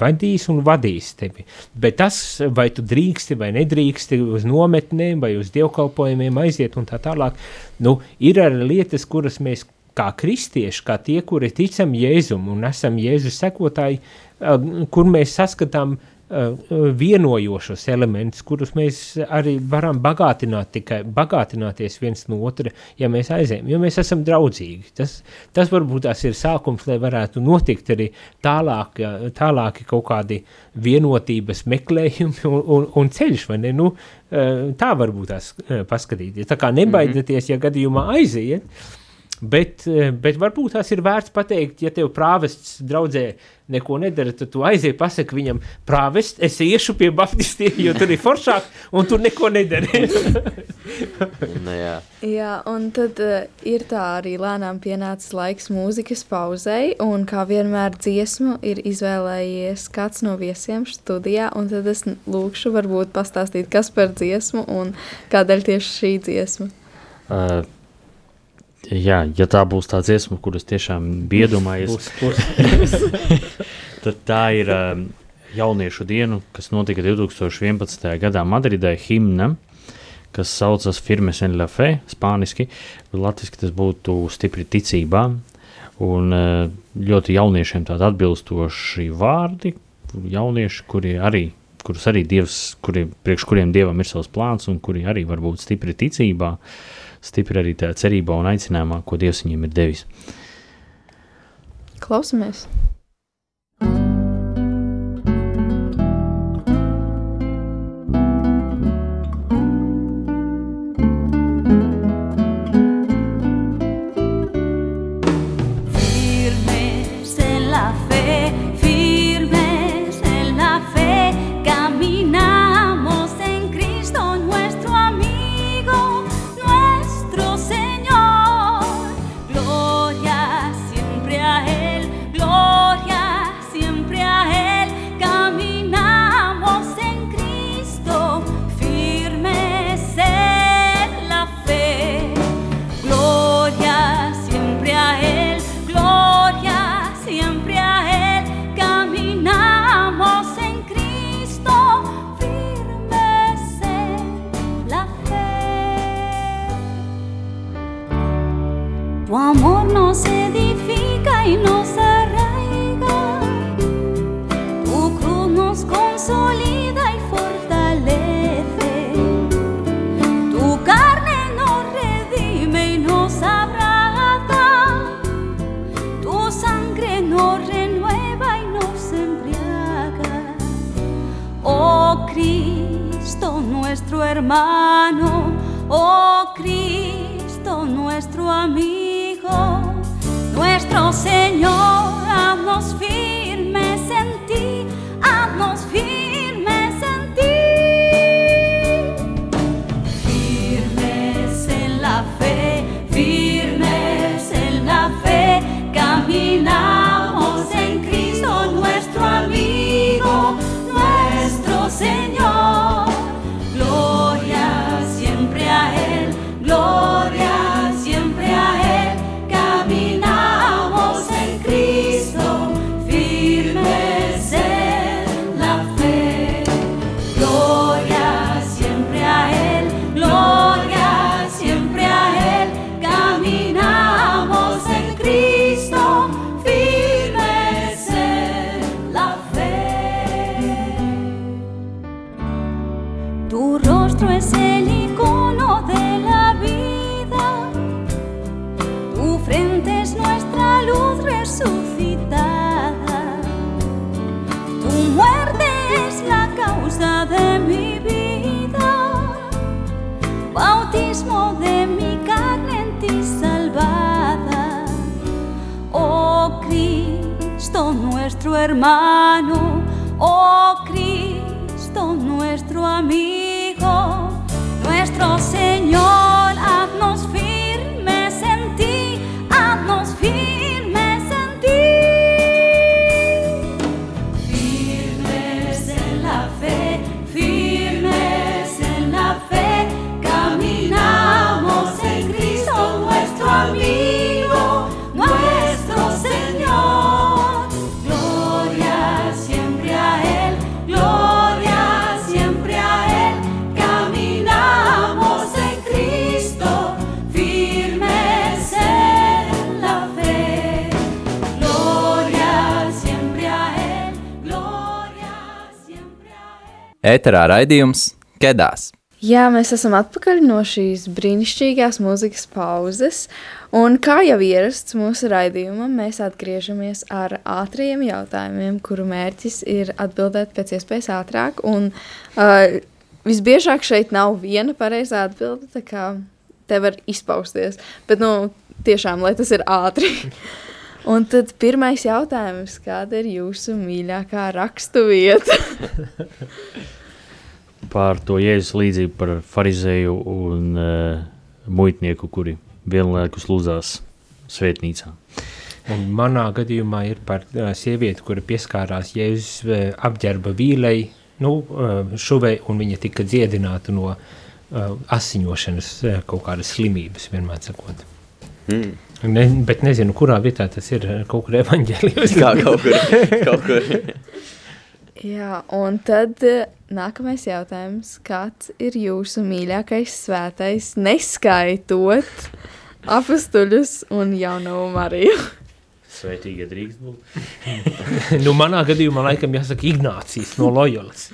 vadīs un vadīs tevi. Bet tas, vai tu drīksti vai nedrīksti uz nometnēm vai uz dievkalpojumiem aiziet un tā tālāk, nu, ir arī lietas, kuras mēs kā kristieši, kā tie, kuri ticam Jēzum un esam Jēzus sekotāji, uh, kur mēs saskatām Uh, vienojošos elementus, kurus mēs arī varam bagātināt, tikai bagātināties viens no otra, ja mēs aizējam, jo mēs esam draudzīgi. Tas, tas varbūt tās ir sākums, lai varētu notikt arī tālāk, tālāki kaut kādi vienotības meklējumi un, un, un ceļš, vai ne? Nu, uh, tā varbūt tās paskatīties. Tā kā nebaidieties, ja gadījumā aiziet, Bet, eh, bet varbūt tās ir vērts pateikt, ja tev prāvests draudzē neko nedara, tad tu aizies pasaki viņam, prāvest, es iešu pie baptistiem, jo tur ir foršāk, un tur neko nedari. <laughs> nu, jā. jā, un tad uh, ir tā arī lēnām pienācis laiks mūzikas pauzei, un kā vienmēr dziesmu ir izvēlējies kāds no viesiem studijā, un tad es lūkšu varbūt pastāstīt, kas par dziesmu un kādēļ tieši šī dziesma. Uh, Jā, ja tā būs tā dziesma, kuras tiešām biju iedomājies, <laughs> tad tā ir um, jauniešu diena, kas notika 2011. gadā Madridē, himna, kas saucas Firmes en la fe, spāniski, latviski tas būtu stipri ticībā, un uh, ļoti jauniešiem tādi atbilstoši vārdi, jaunieši, kuri arī, kurus arī Dievs, kuri, priekš kuriem Dievam ir savs plāns, un kuri arī var būt stipri ticībā, uh, stipri arī tajā cerībā un aicinājumā, ko Dievs viņiem ir devis. Klausamies! Lord. Él. Ēterā raidījums Kedās. Jā, mēs esam atpakaļ no šīs brīnišķīgās mūzikas pauzes. Un kā jau ierasts mūsu raidījumam, mēs atgriežamies ar ātriem jautājumiem, kuru mērķis ir atbildēt pēc iespējas ātrāk. Un, uh, visbiežāk šeit nav viena pareizā atbilde, tā kā te var izpausties. Bet, nu, tiešām, lai tas ir ātri. <laughs> Un tad pirmais jautājums, kāda ir jūsu mīļākā raksturvieta? <laughs> Par to jēzus līdzību par farizēju un uh, muitnieku, kuri vienlaikus lūdzās svētnīcā. Un manā gadījumā ir par uh, sievieti, kura pieskārās Jēzus uh, apģērba vīlei, nu, uh, šuvei, un viņa tika dziedināta no uh, asiņošanas uh, kaut kādas slimības, vienmēr sakot. Mm. Ne, bet nezinu, kurā vietā tas ir kaut kur evaņģēlijos. Kā kaut kur. <laughs> Kaut kur. Jā, un tad eh, nākamais jautājums. Kāds ir jūsu mīļākais svētais, neskaitot apstuļus un jauno Mariju? Svētīgi drīkst būt. <laughs> nu, manā gadījumā laikam jāsaka Ignācijas no Loyolas.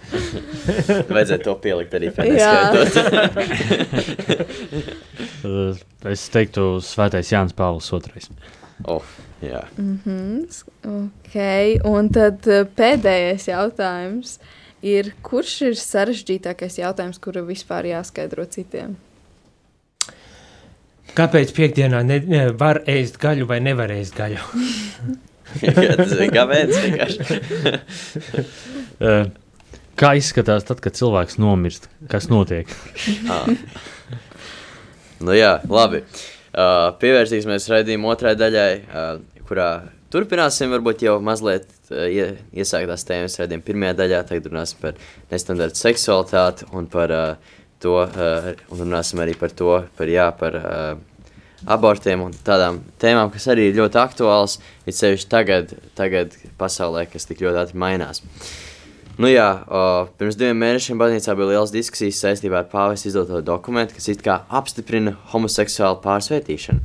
<laughs> Vajadzētu to pielikt arī pēc Jā. neskaitot. Uh, <laughs> es teiktu, Svētais Jānis Pāvils II. Oh, jā. Mhm, s- ok, un tad eh, pēdējais jautājums ir, kurš ir sarežģītākais jautājums, kuru vispār jāskaidro citiem? Kāpēc piekdienā ne, ne, var ēst gaļu vai nevar ēst gaļu? <laughs> Kāpēc vienkārši. <laughs> Uh, kā izskatās tad, kad cilvēks nomirst? Kas notiek? <laughs> Ah. Nu jā, labi. Uh, pievērsīsimies raidījuma otrai daļai, uh, kurā turpināsim varbūt jau mazliet uh, ie, iesāktās tēmas raidījuma pirmajā daļā. Tagad runāsim par nestandarta seksualitāti un par uh, to, uh, un runāsim arī par to, par, jā, par uh, abortiem un tādām tēmām, kas arī ir ļoti aktuāls, it sevišķi tagad, tagad pasaulē, kas tik ļoti ātri mainās. Nu jā, o, pirms diviem mēnešiem baznīcā bija liels diskusijas saistībā ar pāvis izdoto dokumentu, kas it kā apstiprina homoseksuālu pārsvētīšanu.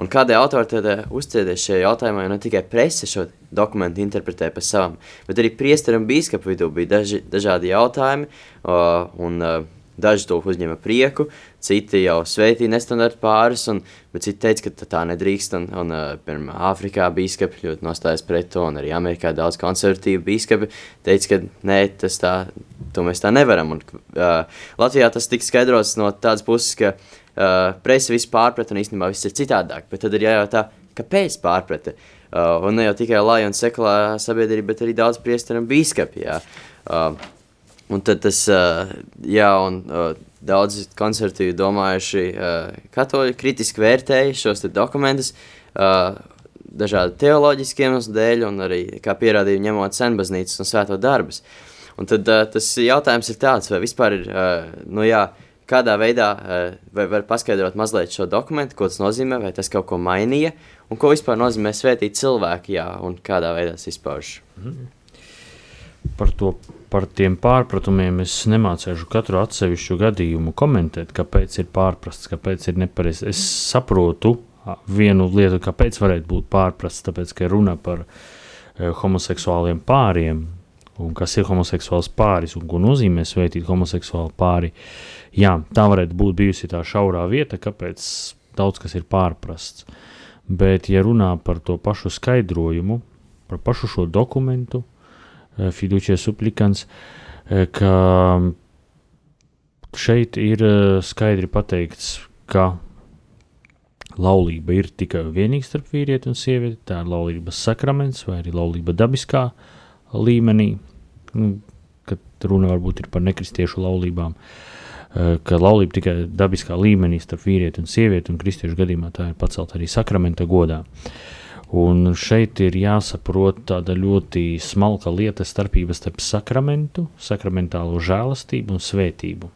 Un kādai autori tad uh, uzcēties šajā jautājumā, jo ne tikai prese šo dokumentu interpretē par savam, bet arī priesteri un bīskapu vidū bija daži, dažādi jautājumi, o, un uh, daži to uzņēma prieku, citi jau sveitīja nestandarta pāris, un, bet citi teica, ka tā nedrīkst. Un, un uh, piemēram, Āfrikā bīskapi ļoti nostājas pret to, un arī Amerikā daudz konservatīvu bīskapi teica, ka nē, tas tā, to mēs tā nevaram. Un, uh, Latvijā tas tika skaidrots no tādas puses, ka uh, presa visu pārprat, un īstenībā viss ir citādāk. Bet tad ir jājautā, kāpēc pārprata? Uh, un ne jau tikai Laja un sekulārā sabiedrība, bet arī daudz priesteri un bīskapi. Jā. Uh, un tad tas, uh, jā, un uh, daudzi konservatīvi domājuši uh, katoļi kritiski vērtēja šos dokumentus, uh, dažādu teoloģisku iemeslu dēļ, un arī kā pierādījumu ņemot senbaznīcas un svēto darbus. Un tad uh, tas jautājums ir tāds, vai vispār ir, uh, nu jā, kādā veidā, uh, vai var paskaidrot mazliet šo dokumentu, ko tas nozīmē, vai tas kaut ko mainīja, un ko vispār nozīmē svētīt cilvēku, jā, un kādā veidā tas izpaužas. Par, to, par tiem pārpratumiem es nemācīšu katru atsevišķu gadījumu komentēt, kāpēc ir pārprasts, kāpēc ir nepareizs. Es saprotu vienu lietu, kāpēc varētu būt pārprasts, tāpēc, ka runa par e, homoseksuāliem pāriem, un kas ir homoseksuāls pāris, un ko nozīmē svētīt homoseksuālu pāri. Jā, tā varētu būt bijusi tā šaurā vieta, kāpēc daudz kas ir pārprasts. Bet, ja runā par to pašu skaidrojumu, par pašu šo dokumentu, eh, fiducie supplikants, eh, ka šeit ir eh, skaidri pateikts, ka laulība ir tikai un vienīgi starp vīrieti un sievieti, tā ir laulības sakraments vai arī laulība dabiskā līmenī, nu, kad runa varbūt ir par nekristiešu laulībām. Eh, ka laulība tikai dabiskā līmenī starp vīrieti un sievieti, un kristiešu gadījumā tā ir pacelt arī sakramenta godā. Un šeit ir jāsaprot tāda ļoti smalka lieta starpība starp sakramentu, sakramentālo žēlastību un svētību.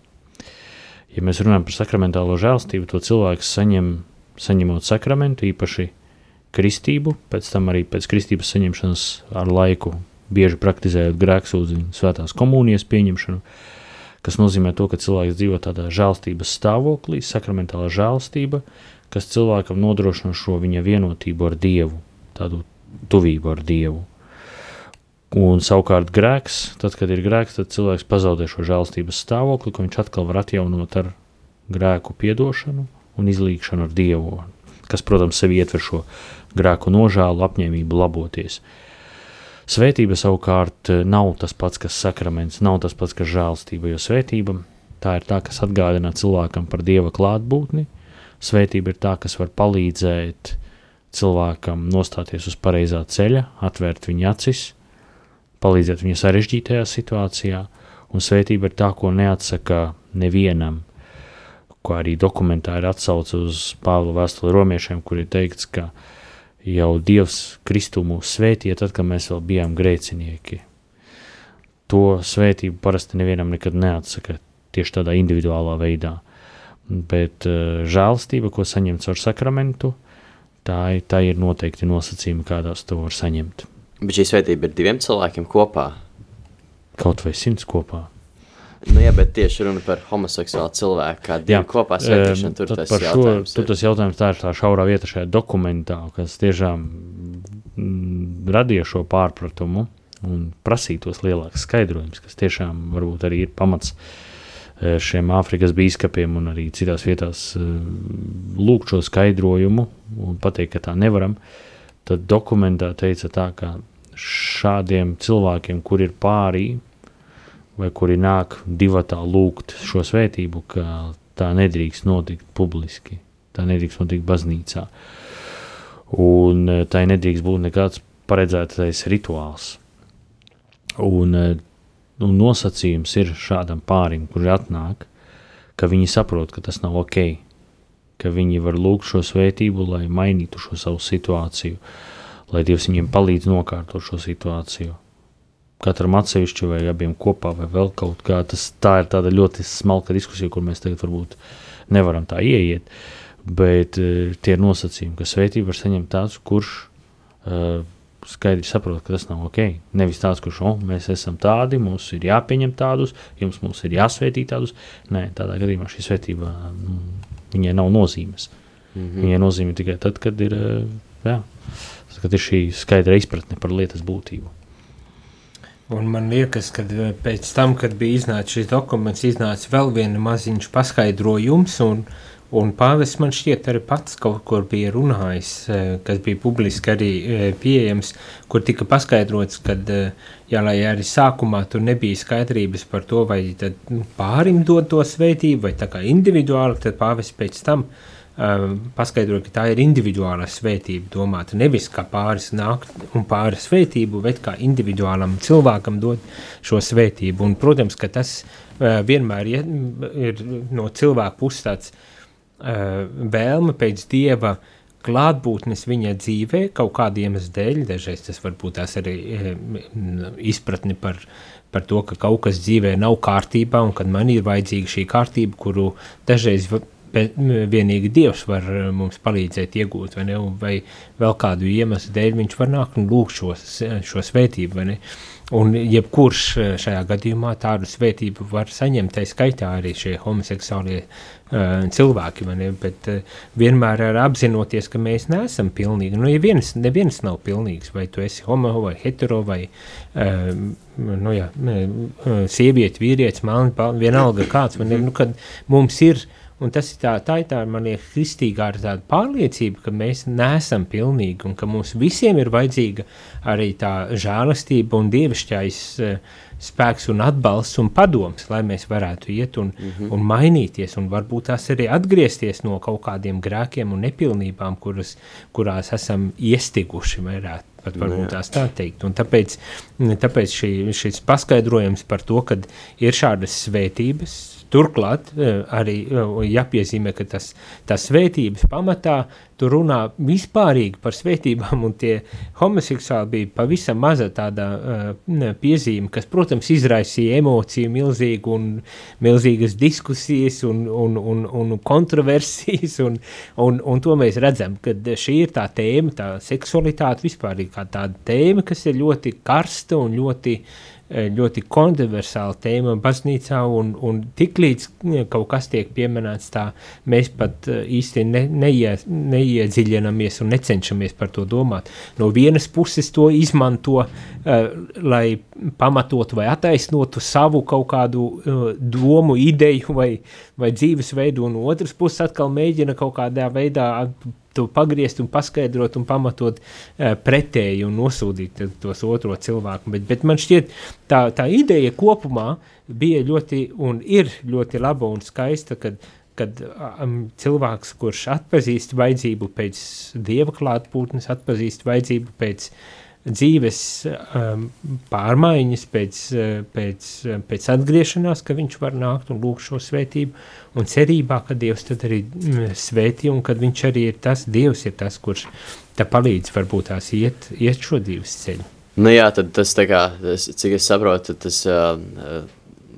Ja mēs runājam par sakramentālo žēlastību, to cilvēks saņem, saņemot sakramentu, īpaši kristību, pēc tam arī pēc kristības saņemšanas ar laiku, bieži praktizējot grēksūdziņu, svētās komunijas pieņemšanu, kas nozīmē to, ka cilvēks dzīvo tādā žēlstības stāvoklī, sakramentālā žēlstība, kas cilvēkam nodrošina šo viņa vienotību ar Dievu, tādu tuvību ar Dievu. Un savukārt grēks, tad, kad ir grēks, tad cilvēks pazaudē šo žēlstības stāvokli, ko viņš atkal var atjaunot ar grēku piedošanu un izlīgšanu ar Dievu, kas, protams, sevi ietver šo grēku nožēlu, apņēmību laboties. Uh, Svētība savukārt eh, nav tas pats, kas sakraments, nav tas pats, kas žēlstība, jo svētība tā ir tā, kas atgādina cilvēkam par dieva klātbūtni. Svētība ir tā, kas var palīdzēt cilvēkam nostāties uz pareizā ceļa, atvērt viņa acis, palīdzēt viņa sarežģītajā situācijā, un svētība ir tā, ko neatsaka nevienam, ko arī dokumentā ir atsauce uz Pāvila vēstuli romiešiem, kur ir teikts, ka uh, jau Dievs Kristu mūs svētīja, tad, kad mēs vēl bijām grēcinieki. To svētību parasti nevienam nekad neatsaka tieši tādā individuālā veidā. Bet uh, žēlstība, ko saņem caur sakramentu, tā, tā ir noteikti nosacījumi, kādās to var saņemt. Bet šī svētība ir diviem cilvēkiem kopā? Kaut vai simts kopā. Nu, jā, bet tieši runa par homoseksuālu cilvēku, kāda ir kopā svētīšana. Tur tas par šo, tur tas jautājums tā ir tā šaurā vieta šajā dokumentā, kas tiešām mm, radīja šo pārpratumu un prasītos lielāks skaidrojums, kas tiešām varbūt arī ir pamats e, šiem Āfrikas bīskapiem un arī citās vietās e, lūgt šo skaidrojumu un pateikt, ka tā nevaram, tad dokumentā teica tā, ka šādiem cilvēkiem, kur ir pārī vai kuri nāk divatā lūgt šo svētību, ka tā nedrīkst notikt publiski, tā nedrīkst notikt baznīcā. Un eh, tai nedrīkst būt nekāds paredzētais rituāls. Un, eh, un nosacījums ir šādam pārim, kurš atnāk, ka viņi saprot, ka tas nav ok, ka viņi var lūgt šo svētību, lai mainītu šo savu situāciju, lai Dievs viņiem palīdz nokārtot šo situāciju katram atsevišķi vai abiem kopā, vai vēl kaut kā. Tas, tā ir tāda ļoti smalka diskusija, kur mēs tagad varbūt nevaram tā ieiet. Bet uh, tie nosacījumi, ka svētību var saņemt tāds, kurš uh, skaidri saprot, ka tas nav ok. Nevis tāds, kurš oh, mēs esam tādi, mums ir jāpieņem tādus, jums mums ir jāsvētī tādus. Nē, tādā gadījumā šī svētība nu, viņai nav nozīmes. Mm -hmm. Viņai nozīme tikai tad, kad ir, uh, jā, kad ir šī skaidra izpratne par lietas būtību. Un man liekas, ka pēc tam, kad bija iznācis šis dokuments, iznāca vēl viena maziņš paskaidrojums, un, un pāvests man šķiet arī pats kaut kur bija runājis, eh, kas bija publiski arī eh, pieejams, kur tika paskaidrots, ka, jā, lai arī sākumā tur nebija skaidrības par to, vai tad nu, pārim dod to svētību, vai tā kā individuāli, tad pāvests pēc tam uh, paskaidroja, ka tā ir individuāla svētība domāta. Nevis kā pāris nāk un pāris svētību, bet kā individuālam cilvēkam dot šo svētību. Un, protams, ka tas uh, vienmēr ir, no cilvēka puses tāds uh, vēlme pēc dieva klātbūtnes viņa dzīvē kaut kādiem dēļ. Dažreiz tas varbūt tās arī uh, izpratni par par to, ka kaut kas dzīvē nav kārtībā un kad man ir vajadzīga šī kārtība, kuru dažreiz vienīgi Dievs var eh, mums palīdzēt iegūt, vai, ne, vai vēl kādu iemeslu dēļ viņš var nākt un lūgt šo, šo svētību, vai ne. Un jebkurš eh, šajā gadījumā tādu svētību var saņemt, tā skaitā arī šie homoseksuālie uh, cilvēki, ne, bet vienmēr ar apzinoties, ka mēs neesam pilnīgi, nu, ja viens, neviens nav pilnīgs, vai tu esi homo vai hetero vai, nu jā, sievieti, vīrietis, melni, vienalga kāds, man ir, nu, kad mums ir uh, Un tas ir tā, tā ir tā, man liekas, kristīgā ar tādu pārliecību, ka mēs neesam pilnīgi un ka mums visiem ir vajadzīga arī tā žēlastība un dievišķais uh, spēks un atbalsts un padoms, lai mēs varētu iet un, mm -hmm. un mainīties un varbūt tās arī atgriezties no kaut kādiem grēkiem un nepilnībām, kuras, kurās esam iestiguši, varētu pat varbūt tās tā teikt. Un tāpēc, tāpēc šī, šis paskaidrojums par to, ka ir šādas svētības, Turklāt eh, arī eh, jāpiezīmē, ka tas, tas svētības pamatā tur runā vispārīgi par svētībām, un tie homoseksuāli bija pavisam maza tāda uh, piezīme, kas, protams, izraisīja emociju milzīgu un milzīgas diskusijas un, un, un, un kontroversijas, un, un, un to mēs redzam, ka šī ir tā tēma, tā seksualitāte vispārīgi kā tāda tēma, kas ir ļoti karsta un ļoti uh, ļoti kontroversāla tēma baznīcā, un, un tiklīdz kaut kas tiek pieminēts tā, mēs pat eh, īsti ne, neie, neiedziļinamies un necenšamies par to domāt. No vienas puses to izmanto, uh, lai pamatotu vai attaisnotu savu kaut kādu uh, domu, ideju vai, vai dzīvesveidu, un otras puses atkal mēģina kaut kādā veidā to pagriezt un paskaidrot un pamatot uh, pretēji un nosūdīt tos otro cilvēku. Bet, bet man šķiet, tā, tā ideja kopumā bija ļoti un ir ļoti laba un skaista, kad, kad um, cilvēks, kurš atpazīst vajadzību pēc dieva klātbūtnes, atpazīst vajadzību pēc uh, dzīves um, pārmaiņas, pēc, uh, pēc, uh, pēc atgriešanās, ka viņš var nākt un lūgt šo svētību, un cerībā, ka Dievs tad arī mm, svētī, un kad viņš arī ir tas, Dievs ir tas, kurš te palīdz varbūt tās iet, iet šo dzīves ceļu. Nu jā, tad tas tā kā, tas, cik es saprotu, tas uh, uh,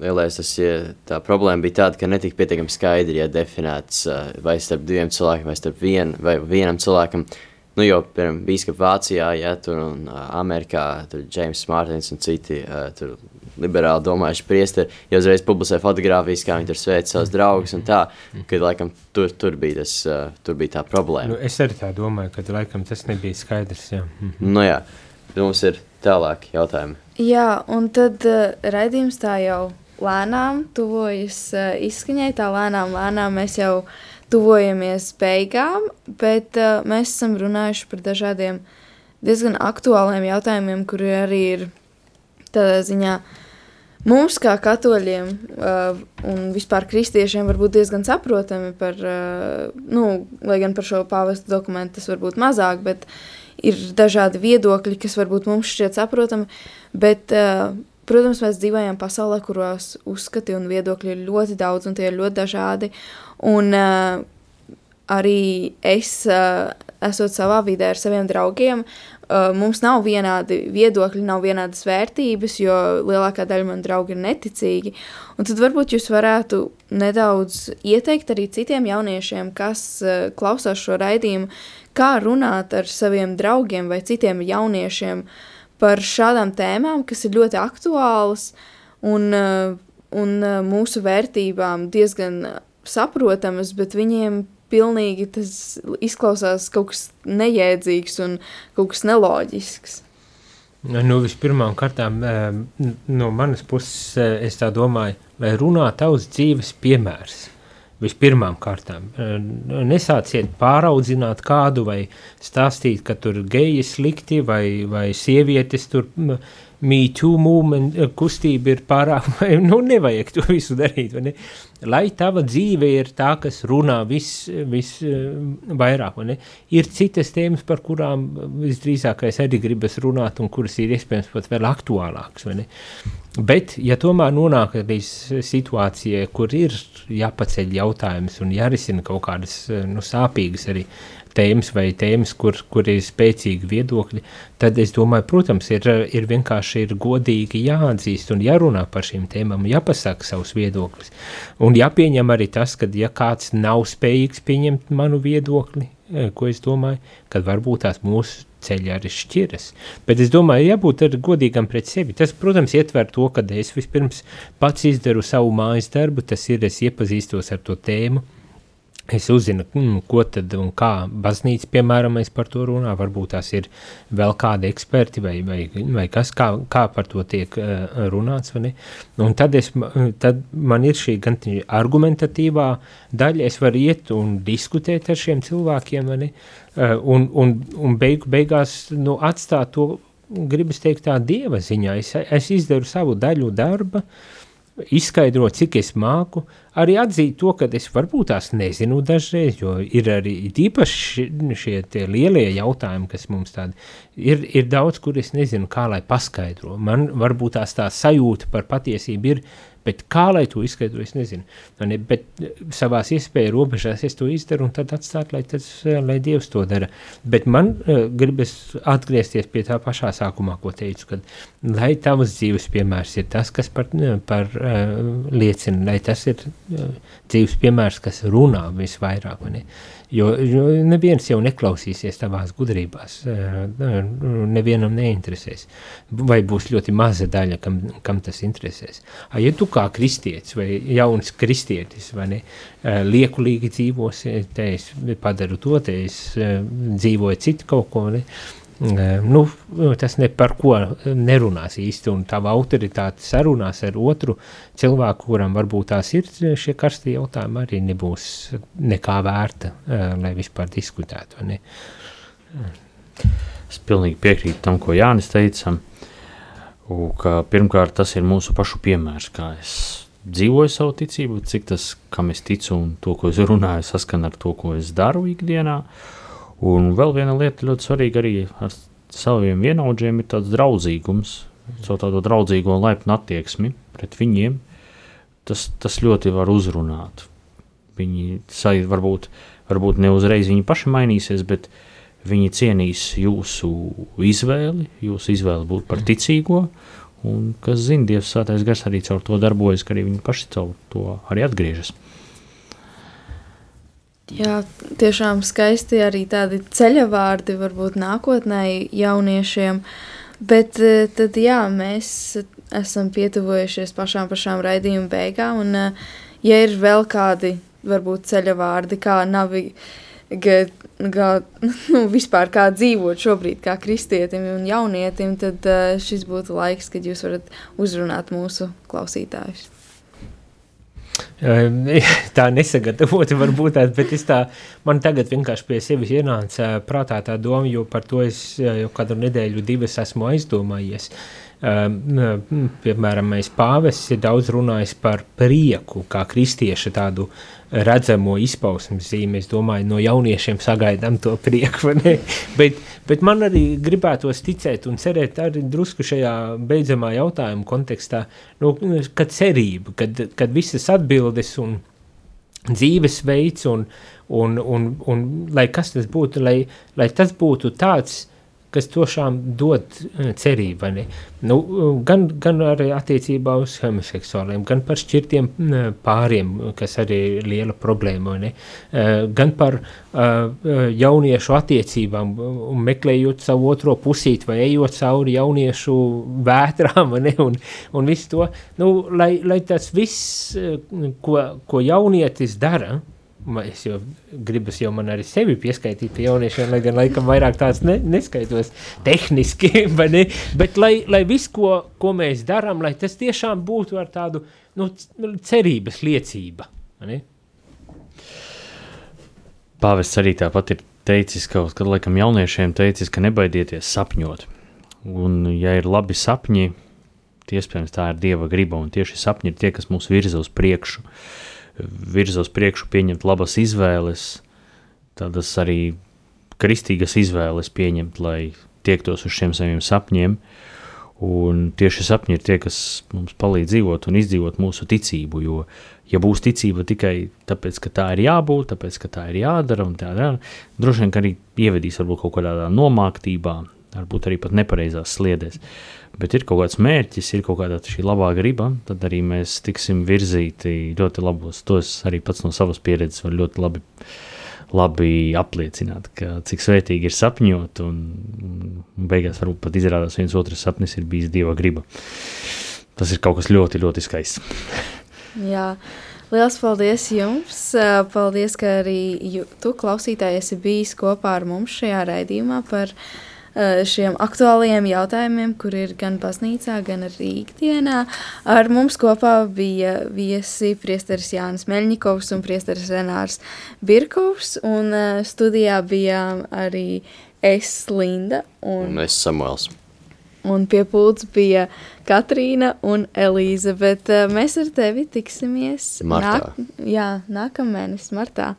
lielais, tas, ja, tā problēma bija tāda, ka netika pietiekami skaidri ja definēts uh, vai starp diviem cilvēkiem, vai starp vien, vai vienam cilvēkam, uh, Nu, jau, piemēram, Bīskapa Vācijā, ja tur un uh, Amerikā, tur James Mārtiņš un citi uh, tur liberāli domājuši priesteri, jau uzreiz publicē fotogrāfijas, kā viņi tur sveic savus draugus un tā, kad, laikam, tur, tur, bija, tas, uh, tur bija tā problēma. Nu, es arī tā domāju, ka, laikam, tas nebija skaidrs, jā. Mhm. Nu, jā, tad mums ir tālāk jautājumi. Jā, un tad uh, raidījums tā jau lēnām tuvojas uh, izskaņai, tā lēnām, lēnām mēs jau uh, tuvojamies beigām, bet uh, mēs esam runājuši par dažādiem diezgan aktuāliem jautājumiem, kuri arī ir tādā ziņā mums, kā katoļiem uh, un vispār kristiešiem, varbūt diezgan saprotami par, uh, nu, lai gan par šo pāvestu dokumentu tas varbūt mazāk, bet ir dažādi viedokļi, kas varbūt mums šķiet saprotami, bet uh, Protams, mēs dzīvojam pasaulē, kuros uzskati un viedokļi ir ļoti daudz, un tie ir ļoti dažādi. Un uh, arī es, uh, esot savā vidē ar saviem draugiem, uh, mums nav vienādi viedokļi, nav vienādas vērtības, jo lielākā daļa man draugi ir neticīgi. Un tad varbūt jūs varētu nedaudz ieteikt arī citiem jauniešiem, kas uh, klausās šo raidījumu, kā runāt ar saviem draugiem vai citiem jauniešiem par šādām tēmām, kas ir ļoti aktuālas un, uh, un uh, mūsu vērtībām diezgan saprotamas, bet viņiem pilnīgi tas izklausās kaut kas nejēdzīgs un kaut kas neloģisks. Nu, vispirmām kārtām, eh, no manas puses, eh, es tā domāju, lai runā tavs dzīves piemērs. Vispirmām kārtām, Eh, nesāciet pāraudzināt kādu vai stāstīt, ka tur geji slikti vai, vai sievietes tur mītū mūmeni kustība ir pārāk, <laughs> vai, nu nevajag to visu darīt, vai ne? Lai tava dzīve ir tā, kas runā vis, vis? Ir citas tēmas, par kurām visdrīzākais arī gribas runāt un kuras ir iespējams pat vēl aktuālākas? Bet, ja tomēr nonāk līdz situācijai, kur ir jāpaceļ jautājums un jārisina kaut kādas nu, sāpīgas arī tēmas vai tēmas, kur, kur ir spēcīgi viedokļi, tad es domāju, protams, ir, ir vienkārši ir godīgi jāatzīst un jārunā par šīm tēmām, jāpasaka savus viedokļus. Un jāpieņem arī tas, ka ja kāds nav spējīgs pieņemt manu viedokli, eh, ko es domāju, kad varbūt tās mūsu ceļi arī šķiras. Bet es domāju, jābūt arī godīgam pret sevi. Tas, protams, ietver to, ka es vispirms pats izdaru savu mājas darbu, tas ir, es iepazīstos ar to tēmu, Es uzzinu, mm, ko tad un kā baznīca, piemēram, par to runā. Varbūt tās ir vēl kādi eksperti vai, vai, vai kas, kā, kā par to tiek uh, runāts. Un tad, es, tad man ir šī gan argumentatīvā daļa, es varu iet un diskutēt ar šiem cilvēkiem, uh, un, un, un beigu, beigās nu, atstāt to, gribas teikt, tā dieva ziņā. Es, es izdaru savu daļu darba, izskaidrot, cik es māku, arī atzīt to, ka es varbūt tās nezinu dažreiz, jo ir arī īpaši šie lielie jautājumi, kas mums tādi ir, ir daudz, kur es nezinu, kā lai paskaidro. Man varbūt tās tā sajūta par patiesību ir, bet kā lai to izskaidro, es nezinu. Ne, bet savās iespēju robežās es to izdaru un tad atstāt, lai, tas, lai Dievs to dara. Bet man uh, gribas atgriezties pie tā pašā sākumā, ko teicu, kad lai tavas dzīves piemērs ir tas, kas par, par uh, liecina, lai tas ir dzīves piemērs, kas runā visvairāk. Jo, jo neviens jau neklausīsies tavās gudrībās, nevienam neinteresēs. Vai būs ļoti maza daļa, kam, kam tas interesēs. Ja tu kā kristietis vai jauns kristietis vai ne, liekulīgi dzīvosi, te es padaru to, te es dzīvoju citu kaut ko, ne, nu, tas ne par ko nerunās īsti, un tava autoritāte sarunās ar otru cilvēku, kuram varbūt tās ir šie karstie jautājumi, arī nebūs nekā vērta, lai vispār diskutētu. Ne? Es pilnīgi piekrītu tam, ko Jānis teica, ka pirmkārt tas ir mūsu pašu piemērs, kā es dzīvoju savu ticību, cik tas, kam es ticu un to, ko es runāju, saskan ar to, ko es daru ikdienā, uh, Un vēl viena lieta ļoti svarīga arī ar saviem vienaudžiem ir tāds draudzīgums, savu tādu draudzīgo un laipnu attieksmi pret viņiem. Tas, tas ļoti var uzrunāt. Viņi sajūt, varbūt, varbūt ne uzreiz viņi paši mainīsies, bet viņi cienīs jūsu izvēli, jūsu izvēli būt par ticīgo. Un, kas zina, Dievs svētais gars arī caur to darbojas, ka arī viņi paši caur to arī atgriežas. Jā, tiešām skaisti arī tādi ceļavārdi varbūt nākotnē jauniešiem, bet eh, tad jā, mēs esam pietuvojušies pašām pašām raidījuma beigām, un eh, ja ir vēl kādi varbūt ceļavārdi, kā navi, ga, ga, <laughs> nu, vispār kā dzīvot šobrīd kā kristietim un jaunietim, tad eh, šis būtu laiks, kad jūs varat uzrunāt mūsu klausītājus. <laughs> tā nesagatavota <laughs> varbūt tāda, bet es tā, man tagad vienkārši pie sevis ienāca prātā tā doma, jo par to es jau kādu nedēļu divas esmu aizdomājies. Piemēram, mēs pāvests ir daudz runājis par prieku, kā kristieša tādu redzamo izpausmes zīmi. Es domāju, no jauniešiem sagaidām to prieku. bet, bet man arī gribētos ticēt un cerēt arī drusku šajā beidzamā jautājuma kontekstā, nu, kad cerība, kad, kad visas atbildes un dzīvesveids un, un, un, un lai kas tas būtu, lai, lai tas būtu tāds, kas tiešām dod eh, cerību. Nu, gan, gan arī attiecībā uz homoseksuāliem, gan par šķirtiem pāriem, kas arī ir liela problēma, ne? Eh, gan par jauniešu attiecībām, meklējot savu otro pusīti vai ejot cauri jauniešu vētrām ne? un, un visu to. Nu, lai, lai tas viss, ko, ko jaunietis dara, ma- es jau gribas jau man arī sevi pieskaitīt pie jauniešiem, lai gan laikam vairāk tāds ne, neskaitos tehniski, <laughs> vai ne? Bet lai, lai viss, ko, ko mēs darām, lai tas tiešām būtu ar tādu, nu, nu, cerības liecība, vai ne? Pāvests arī tāpat ir teicis, kaut kad laikam jauniešiem teicis, ka nebaidieties sapņot. Un, ja ir labi sapņi, iespējams tā ir Dieva griba, un tieši sapņi ir tie, kas mūs virza uz priekšu, virza uz priekšu pieņemt labas izvēles, tādas arī kristīgas izvēles pieņemt, lai tiektos uz šiem saviem sapņiem. Un tieši sapņi ir tie, kas mums palīdz dzīvot un izdzīvot mūsu ticību. Jo, ja būs ticība tikai tāpēc, ka tā ir jābūt, tāpēc, ka tā ir jādara un tā dara, droši vien arī ievedīs varbūt kaut kādā nomāktībā, varbūt arī pat nepareizās sliedēs. Bet ir kaut kāds mērķis, ir kaut kāda šī labā griba, tad arī mēs tiksim virzīti ļoti labos. To es arī pats no savas pieredzes varu ļoti labi, labi apliecināt, ka cik svētīgi ir sapņot, un, un beigās varbūt pat izrādās viens otrs sapnis ir bijis Dieva griba. Tas ir kaut kas ļoti, ļoti skaists. <laughs> Jā, liels paldies jums. Paldies, ka arī tu, klausītāji, esi bijis kopā ar mums šajā raidījumā par ā, šiem aktuālajiem jautājumiem, kur ir gan baznīcā, gan arī ikdienā. Ar mums kopā bija viesi priesteris Jānis Meļņikovs un priesteris Renārs Birkovs, un ā, studijā bijām arī es, Linda, un Un es Samuels. Un pie pults bija Katrīna un Elīze. Bet uh, mēs ar tevi tiksimies Martā. jā, nākamā mēnesī, martā.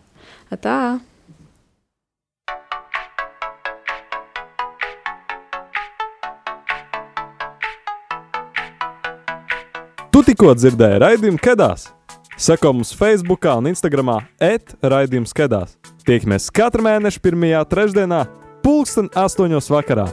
Tā. Tikko dzirdēji raidījumu Kedās. Seko mums Facebook un Instagram etraidījums Kedās. Tiekamies katru mēnešu pirmajā trešdienā, pulksten astoņos vakarā.